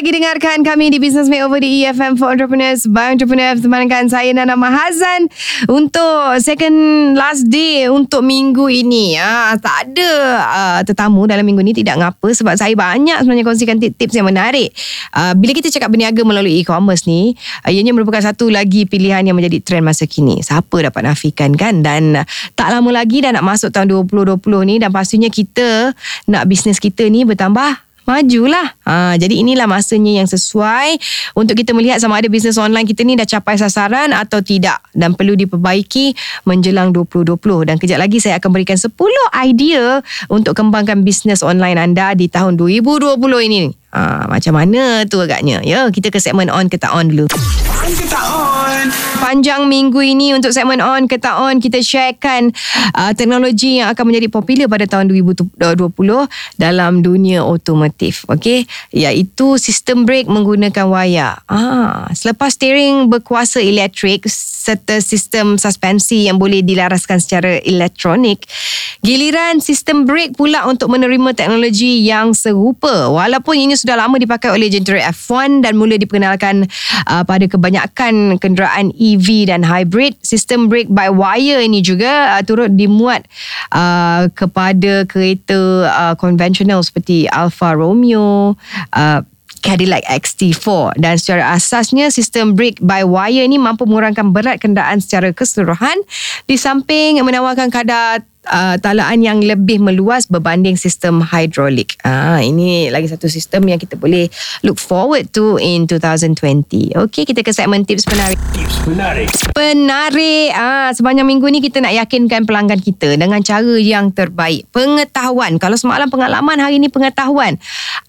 Lagi dengarkan kami di Business Makeover di EFM for Entrepreneurs. By Entrepreneurs Temankan saya Nana Mahazan Untuk second last day Untuk minggu ini. Ya, Tak ada uh, tetamu dalam minggu ini Tidak ngapa Sebab saya banyak sebenarnya Kongsikan tips-tips yang menarik. Uh, Bila kita cakap berniaga melalui e-commerce ni Ianya merupakan satu lagi pilihan Yang menjadi trend masa kini. Siapa dapat nafikan kan? Dan tak lama lagi Dah nak masuk tahun 2020 ni Dan pastinya kita Nak bisnes kita ni bertambah majulah. Ha, jadi inilah masanya yang sesuai untuk kita melihat sama ada bisnes online kita ni dah capai sasaran atau tidak dan perlu diperbaiki menjelang 2020 dan kejap lagi saya akan berikan 10 idea untuk kembangkan bisnes online anda di tahun 2020 ini. Ha, macam mana tu agaknya? Ya, kita ke segmen on ke tak on dulu. On ke tak on? Panjang minggu ini untuk segmen on ke tak on kita sharekan uh, teknologi yang akan menjadi popular pada tahun 2020 dalam dunia otomotif. Okey, iaitu sistem brake menggunakan wayar. Ah, selepas steering berkuasa elektrik serta sistem suspensi yang boleh dilaraskan secara elektronik, giliran sistem brake pula untuk menerima teknologi yang serupa. Walaupun ini sudah lama dipakai oleh jentera F1 dan mula diperkenalkan uh, pada kebanyakan kenderaan EV dan hybrid. Sistem brake by wire ini juga uh, turut dimuat uh, kepada kereta uh, konvensional seperti Alfa Romeo, uh, Cadillac XT4 dan secara asasnya sistem brake by wire ini mampu mengurangkan berat kenderaan secara keseluruhan di samping menawarkan kadar uh, talaan yang lebih meluas berbanding sistem hidrolik. Ah ini lagi satu sistem yang kita boleh look forward to in 2020. Okey, kita ke segmen tips penarik. Tips penarik. Penarik. Ah sepanjang minggu ni kita nak yakinkan pelanggan kita dengan cara yang terbaik. Pengetahuan. Kalau semalam pengalaman, hari ini pengetahuan.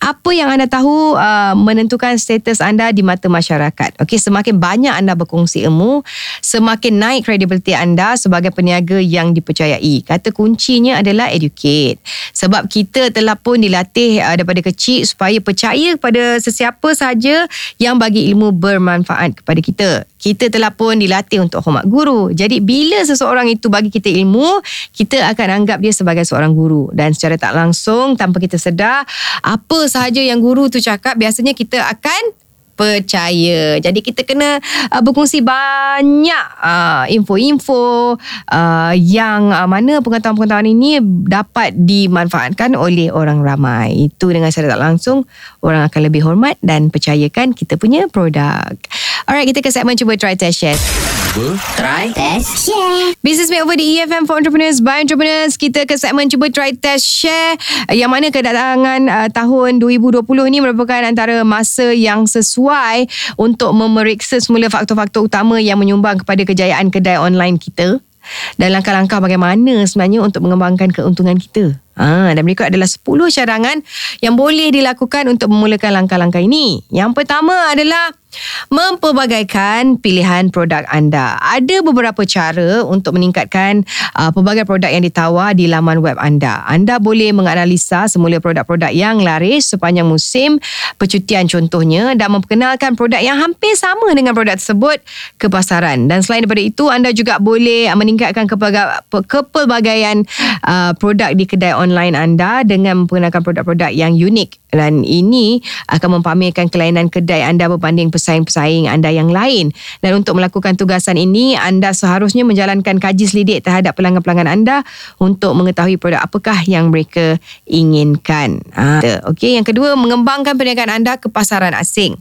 Apa yang anda tahu uh, menentukan status anda di mata masyarakat. Okey, semakin banyak anda berkongsi ilmu, semakin naik kredibiliti anda sebagai peniaga yang dipercayai kata kuncinya adalah educate. Sebab kita telah pun dilatih uh, daripada kecil supaya percaya kepada sesiapa saja yang bagi ilmu bermanfaat kepada kita. Kita telah pun dilatih untuk hormat guru. Jadi bila seseorang itu bagi kita ilmu, kita akan anggap dia sebagai seorang guru. Dan secara tak langsung, tanpa kita sedar, apa sahaja yang guru tu cakap, biasanya kita akan percaya. Jadi kita kena uh, berkongsi banyak uh, info-info uh, yang uh, mana pengetahuan-pengetahuan ini dapat dimanfaatkan oleh orang ramai. Itu dengan secara tak langsung orang akan lebih hormat dan percayakan kita punya produk. Alright, kita ke segmen cuba try test share. Cuba try test share. Business Makeover di EFM for Entrepreneurs by Entrepreneurs. Kita ke segmen cuba try test share yang mana kedatangan uh, tahun 2020 ini merupakan antara masa yang sesuai untuk memeriksa semula faktor-faktor utama yang menyumbang kepada kejayaan kedai online kita dan langkah-langkah bagaimana sebenarnya untuk mengembangkan keuntungan kita. Ha, dan berikut adalah 10 cadangan yang boleh dilakukan untuk memulakan langkah-langkah ini. Yang pertama adalah Mempelbagaikan pilihan produk anda. Ada beberapa cara untuk meningkatkan uh, pelbagai produk yang ditawar di laman web anda. Anda boleh menganalisa semula produk-produk yang laris sepanjang musim percutian contohnya dan memperkenalkan produk yang hampir sama dengan produk tersebut ke pasaran. Dan selain daripada itu, anda juga boleh meningkatkan kepelbagaian uh, produk di kedai online anda dengan memperkenalkan produk-produk yang unik dan ini akan mempamerkan kelainan kedai anda berbanding pesaing-pesaing anda yang lain. Dan untuk melakukan tugasan ini, anda seharusnya menjalankan kaji selidik terhadap pelanggan-pelanggan anda untuk mengetahui produk apakah yang mereka inginkan. Ha. Okey, yang kedua, mengembangkan perniagaan anda ke pasaran asing.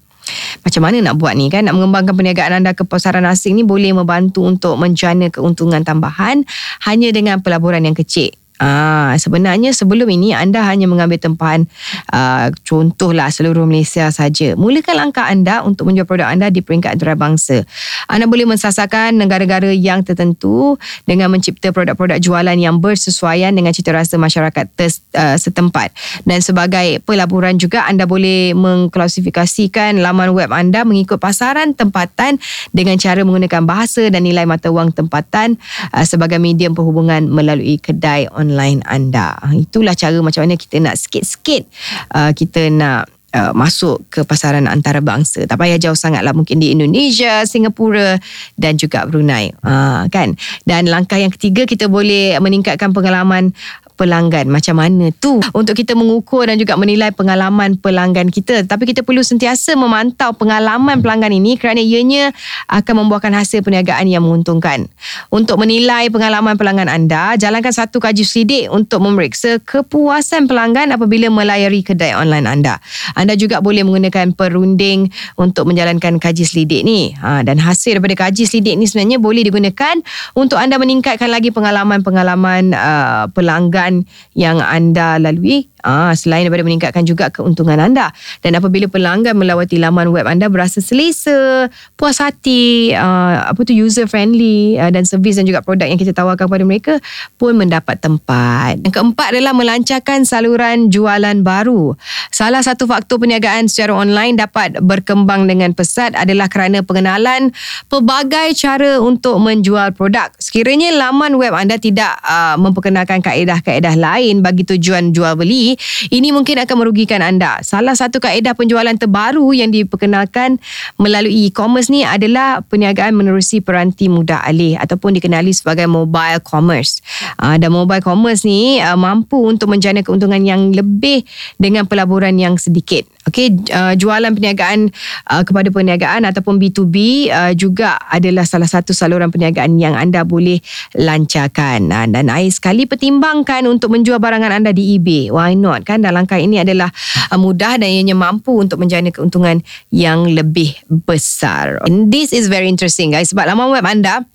Macam mana nak buat ni kan Nak mengembangkan perniagaan anda ke pasaran asing ni Boleh membantu untuk menjana keuntungan tambahan Hanya dengan pelaburan yang kecil Ah, sebenarnya sebelum ini anda hanya mengambil tempahan uh, contohlah seluruh Malaysia saja. Mulakan langkah anda untuk menjual produk anda di peringkat antarabangsa. Anda boleh mensasarkan negara-negara yang tertentu dengan mencipta produk-produk jualan yang bersesuaian dengan cita rasa masyarakat tes, uh, setempat. Dan sebagai pelaburan juga anda boleh mengklasifikasikan laman web anda mengikut pasaran tempatan dengan cara menggunakan bahasa dan nilai mata wang tempatan uh, sebagai medium perhubungan melalui kedai online online anda. Itulah cara macam mana kita nak sikit-sikit uh, kita nak Uh, masuk ke pasaran antarabangsa. Tak payah jauh sangat lah mungkin di Indonesia, Singapura dan juga Brunei. Uh, kan? Dan langkah yang ketiga kita boleh meningkatkan pengalaman pelanggan. Macam mana tu untuk kita mengukur dan juga menilai pengalaman pelanggan kita. Tapi kita perlu sentiasa memantau pengalaman pelanggan ini kerana ianya akan membuahkan hasil perniagaan yang menguntungkan. Untuk menilai pengalaman pelanggan anda, jalankan satu kaji selidik untuk memeriksa kepuasan pelanggan apabila melayari kedai online anda. Anda juga boleh menggunakan perunding untuk menjalankan kaji selidik ni. Ha, dan hasil daripada kaji selidik ni sebenarnya boleh digunakan untuk anda meningkatkan lagi pengalaman-pengalaman uh, pelanggan yang anda lalui Ah, selain daripada meningkatkan juga keuntungan anda. Dan apabila pelanggan melawati laman web anda berasa selesa, puas hati, uh, apa tu user friendly uh, dan servis dan juga produk yang kita tawarkan kepada mereka pun mendapat tempat. Yang keempat adalah melancarkan saluran jualan baru. Salah satu faktor perniagaan secara online dapat berkembang dengan pesat adalah kerana pengenalan pelbagai cara untuk menjual produk. Sekiranya laman web anda tidak uh, memperkenalkan kaedah-kaedah lain bagi tujuan jual beli, ini mungkin akan merugikan anda. Salah satu kaedah penjualan terbaru yang diperkenalkan melalui e-commerce ni adalah perniagaan menerusi peranti mudah alih ataupun dikenali sebagai mobile commerce. Uh, dan mobile commerce ni uh, mampu untuk menjana keuntungan yang lebih dengan pelaburan yang sedikit. Okey, uh, jualan perniagaan uh, kepada perniagaan ataupun B2B uh, juga adalah salah satu saluran perniagaan yang anda boleh lancarkan. Uh, dan air sekali pertimbangkan untuk menjual barangan anda di eBay. Why not? Kan dan langkah ini adalah uh, mudah dan ianya mampu untuk menjana keuntungan yang lebih besar. And this is very interesting guys sebab laman web anda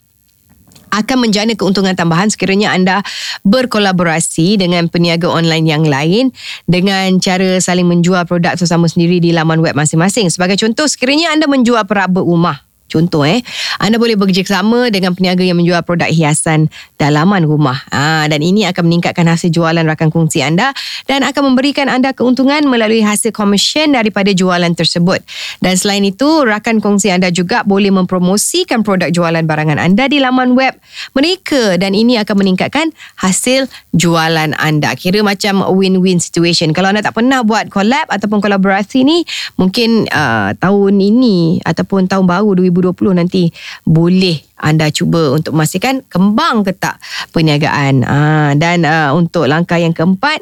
akan menjana keuntungan tambahan sekiranya anda berkolaborasi dengan peniaga online yang lain dengan cara saling menjual produk sesama sendiri di laman web masing-masing. Sebagai contoh, sekiranya anda menjual peraba rumah Contoh eh, anda boleh bekerjasama dengan peniaga yang menjual produk hiasan dalaman rumah. Ha, dan ini akan meningkatkan hasil jualan rakan kongsi anda dan akan memberikan anda keuntungan melalui hasil komisen daripada jualan tersebut. Dan selain itu, rakan kongsi anda juga boleh mempromosikan produk jualan barangan anda di laman web mereka dan ini akan meningkatkan hasil jualan anda. Kira macam win-win situation. Kalau anda tak pernah buat collab ataupun kolaborasi ni, mungkin uh, tahun ini ataupun tahun baru 2020 nanti boleh anda cuba untuk memastikan kembang ke tak perniagaan. Ha, dan uh, untuk langkah yang keempat,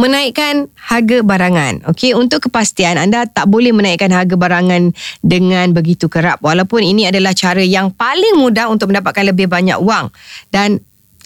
menaikkan harga barangan. Okey, untuk kepastian anda tak boleh menaikkan harga barangan dengan begitu kerap walaupun ini adalah cara yang paling mudah untuk mendapatkan lebih banyak wang. Dan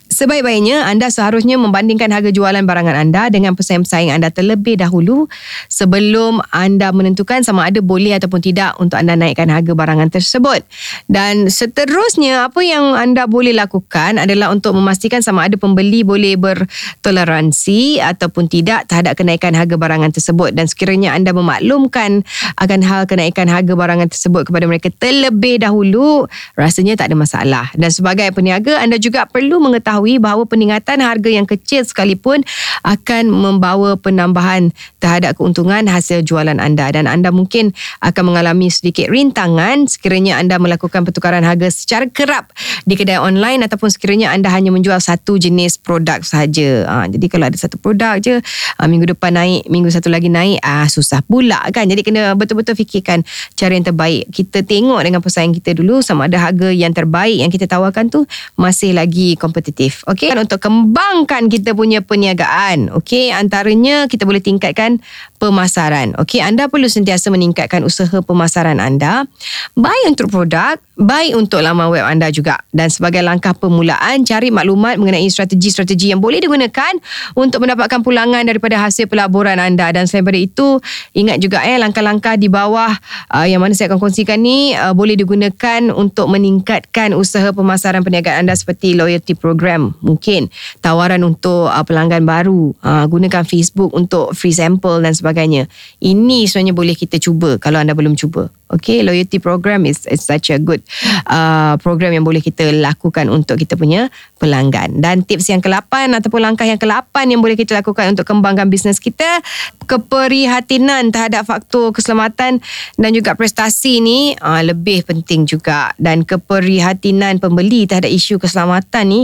Sebaik-baiknya anda seharusnya membandingkan harga jualan barangan anda dengan pesaing-pesaing anda terlebih dahulu sebelum anda menentukan sama ada boleh ataupun tidak untuk anda naikkan harga barangan tersebut. Dan seterusnya apa yang anda boleh lakukan adalah untuk memastikan sama ada pembeli boleh bertoleransi ataupun tidak terhadap kenaikan harga barangan tersebut dan sekiranya anda memaklumkan akan hal kenaikan harga barangan tersebut kepada mereka terlebih dahulu rasanya tak ada masalah. Dan sebagai peniaga anda juga perlu mengetahui mengetahui bahawa peningkatan harga yang kecil sekalipun akan membawa penambahan terhadap keuntungan hasil jualan anda dan anda mungkin akan mengalami sedikit rintangan sekiranya anda melakukan pertukaran harga secara kerap di kedai online ataupun sekiranya anda hanya menjual satu jenis produk sahaja. Ha, jadi kalau ada satu produk je ha, minggu depan naik, minggu satu lagi naik, ah susah pula kan. Jadi kena betul-betul fikirkan cara yang terbaik. Kita tengok dengan pesaing kita dulu sama ada harga yang terbaik yang kita tawarkan tu masih lagi kompetitif aktif. Okey, untuk kembangkan kita punya perniagaan. Okey, antaranya kita boleh tingkatkan pemasaran. Okey, anda perlu sentiasa meningkatkan usaha pemasaran anda. Baik untuk produk, baik untuk laman web anda juga. Dan sebagai langkah permulaan, cari maklumat mengenai strategi-strategi yang boleh digunakan untuk mendapatkan pulangan daripada hasil pelaburan anda. Dan selain daripada itu, ingat juga eh langkah-langkah di bawah uh, yang mana saya akan kongsikan ni uh, boleh digunakan untuk meningkatkan usaha pemasaran perniagaan anda seperti loyalty program mungkin tawaran untuk uh, pelanggan baru uh, gunakan Facebook untuk free sample dan sebagainya ini sebenarnya boleh kita cuba kalau anda belum cuba Okay, loyalty program is, is such a good uh, program yang boleh kita lakukan untuk kita punya pelanggan. Dan tips yang ke-8 ataupun langkah yang ke-8 yang boleh kita lakukan untuk kembangkan bisnes kita, keprihatinan terhadap faktor keselamatan dan juga prestasi ni uh, lebih penting juga. Dan keprihatinan pembeli terhadap isu keselamatan ni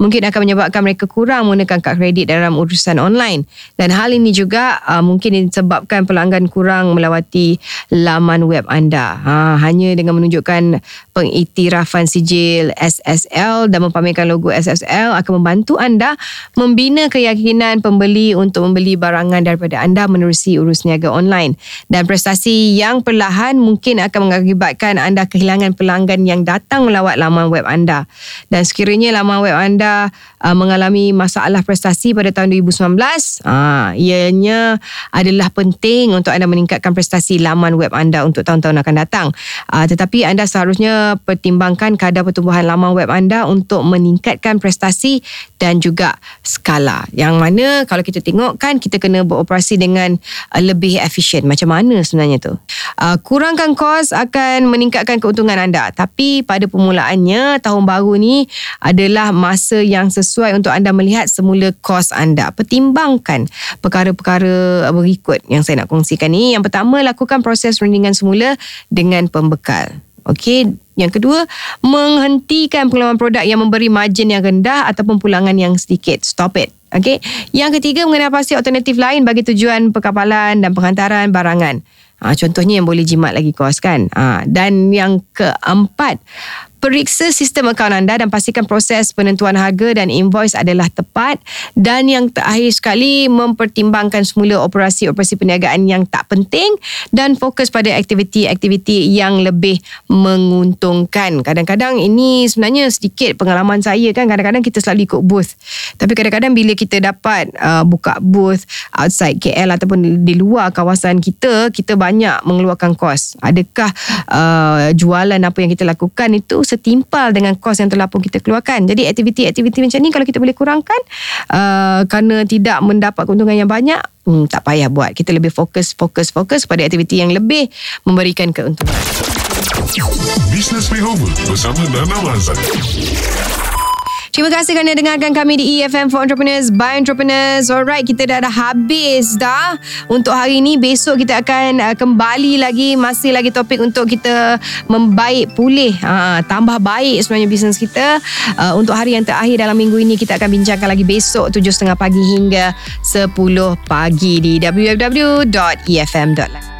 mungkin akan menyebabkan mereka kurang menggunakan kad kredit dalam urusan online. Dan hal ini juga uh, mungkin disebabkan pelanggan kurang melawati laman web anda anda. Ha, hanya dengan menunjukkan pengiktirafan sijil SSL dan mempamerkan logo SSL akan membantu anda membina keyakinan pembeli untuk membeli barangan daripada anda menerusi urus niaga online. Dan prestasi yang perlahan mungkin akan mengakibatkan anda kehilangan pelanggan yang datang melawat laman web anda. Dan sekiranya laman web anda uh, mengalami masalah prestasi pada tahun 2019, uh, ianya adalah penting untuk anda meningkatkan prestasi laman web anda untuk tahun-tahun akan datang. Uh, tetapi anda seharusnya pertimbangkan kadar pertumbuhan laman web anda untuk meningkatkan prestasi dan juga skala. Yang mana kalau kita tengok kan kita kena beroperasi dengan uh, lebih efisien. Macam mana sebenarnya tu? Uh, kurangkan kos akan meningkatkan keuntungan anda. Tapi pada permulaannya tahun baru ni adalah masa yang sesuai untuk anda melihat semula kos anda. Pertimbangkan perkara-perkara berikut yang saya nak kongsikan ni. Yang pertama, lakukan proses rundingan semula dengan pembekal. Okey, yang kedua, menghentikan pengalaman produk yang memberi margin yang rendah ataupun pulangan yang sedikit. Stop it. Okey. Yang ketiga, mengenai pasti alternatif lain bagi tujuan perkapalan dan penghantaran barangan. Ha, contohnya yang boleh jimat lagi kos kan. Ha, dan yang keempat, periksa sistem akaun anda dan pastikan proses penentuan harga dan invoice adalah tepat dan yang terakhir sekali mempertimbangkan semula operasi-operasi perniagaan yang tak penting dan fokus pada aktiviti-aktiviti yang lebih menguntungkan. Kadang-kadang ini sebenarnya sedikit pengalaman saya kan kadang-kadang kita selalu ikut booth. Tapi kadang-kadang bila kita dapat uh, buka booth outside KL ataupun di luar kawasan kita, kita banyak mengeluarkan kos. Adakah uh, jualan apa yang kita lakukan itu setimpal dengan kos yang telah pun kita keluarkan. Jadi aktiviti-aktiviti macam ni kalau kita boleh kurangkan uh, kerana tidak mendapat keuntungan yang banyak, hmm, tak payah buat. Kita lebih fokus, fokus, fokus pada aktiviti yang lebih memberikan keuntungan. Business Makeover bersama Nana Mazan. Terima kasih kerana dengarkan kami di EFM for Entrepreneurs by Entrepreneurs. Alright, kita dah dah habis dah untuk hari ini. Besok kita akan uh, kembali lagi masih lagi topik untuk kita membaik pulih, uh, tambah baik sebenarnya bisnes kita. Uh, untuk hari yang terakhir dalam minggu ini kita akan bincangkan lagi besok 7.30 pagi hingga 10 pagi di www.efm.live.